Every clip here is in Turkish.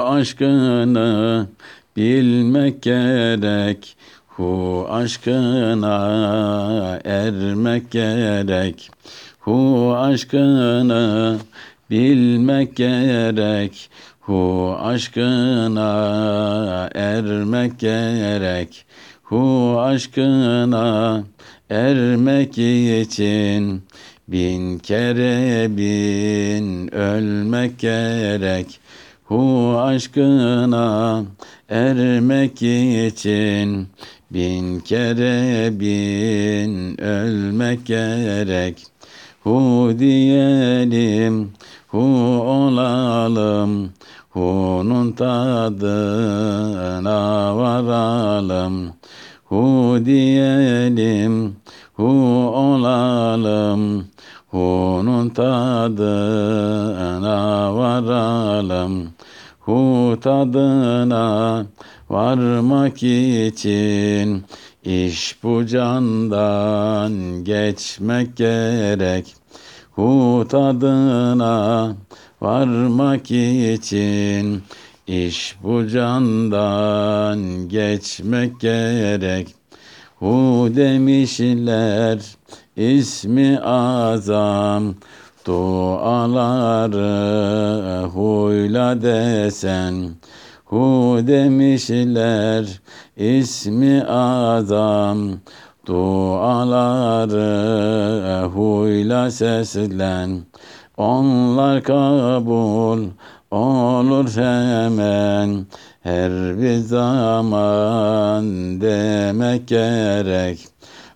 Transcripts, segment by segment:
Aşkını bilmek gerek Hu aşkına ermek gerek. Hu aşkını bilmek gerek Hu aşkına ermek gerek. Hu aşkına ermek için Bin kere bin ölmek gerek Hu aşkına ermek için Bin kere bin ölmek gerek. Hu diyelim, hu olalım Hu'nun tadına varalım. Hu diyelim, hu olalım Hu'nun tadına varalım Hu tadına varmak için iş bu candan geçmek gerek. Hu tadına varmak için iş bu candan geçmek gerek. Hu demişler ismi azam Duaları huyla desen Hu demişler ismi azam. Duaları huyla seslen Onlar kabul olur hemen. Her bir zaman demek gerek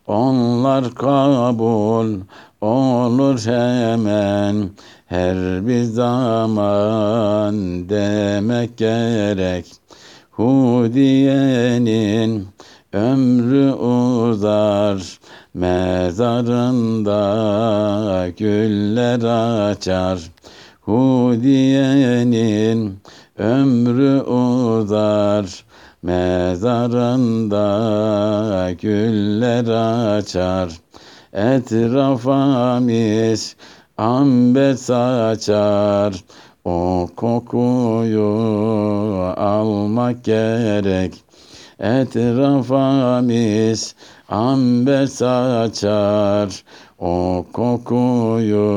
onlar kabul olur hemen her bir zaman demek gerek. Hu diyenin ömrü uzar, mezarında güller açar. Hu diyenin ömrü uzar, Mezarında güller açar Etrafa mis amber saçar. O kokuyu almak gerek. Etrafa mis amber saçar. O kokuyu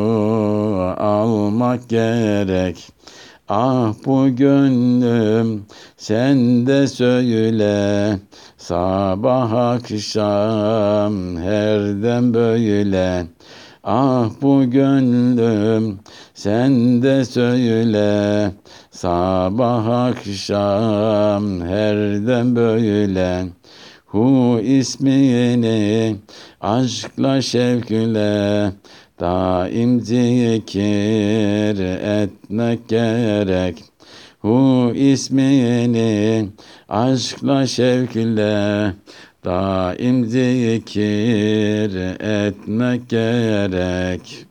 almak gerek Ah bu gönlüm sen de söyle. Sabah akşam herden böyle. Ah bu gönlüm sen de söyle. Sabah akşam herden böyle. Hu ismini aşkla şevkle Daim zikir etmek gerek. Hu ismini aşkla şevkle Daim zikir etmek gerek